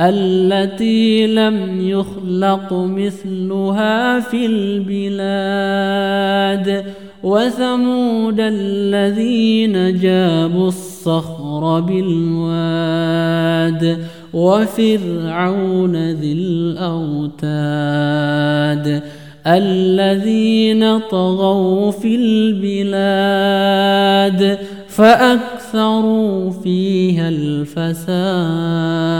التي لم يخلق مثلها في البلاد وثمود الذين جابوا الصخر بالواد وفرعون ذي الأوتاد الذين طغوا في البلاد فأكثروا فيها الفساد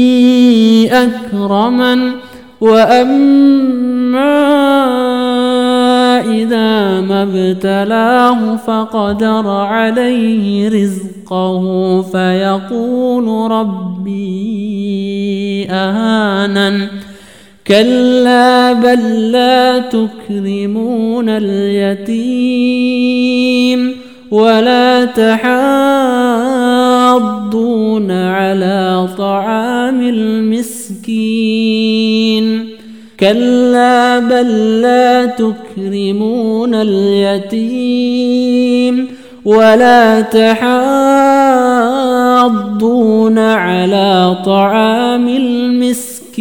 أكرمن وأما إذا ما ابتلاه فقدر عليه رزقه فيقول ربي أهانن. كلا بل لا تكرمون اليتيم ولا تحاضون كلا بل لا تكرمون اليتيم ولا تحاضون على طعام المسكين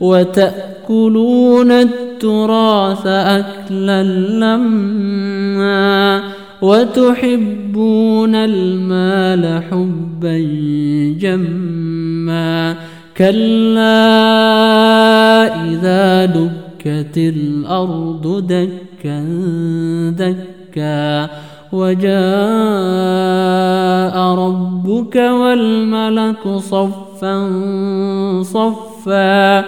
وتأكلون التراث أكلا لما وتحبون المال حبا جما كلا إذا دكت الأرض دكا دكا وجاء ربك والملك صفا صفا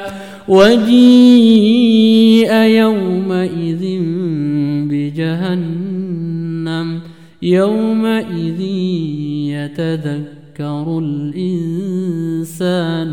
وجيء يومئذ بجهنم يومئذ يتذكر الإنسان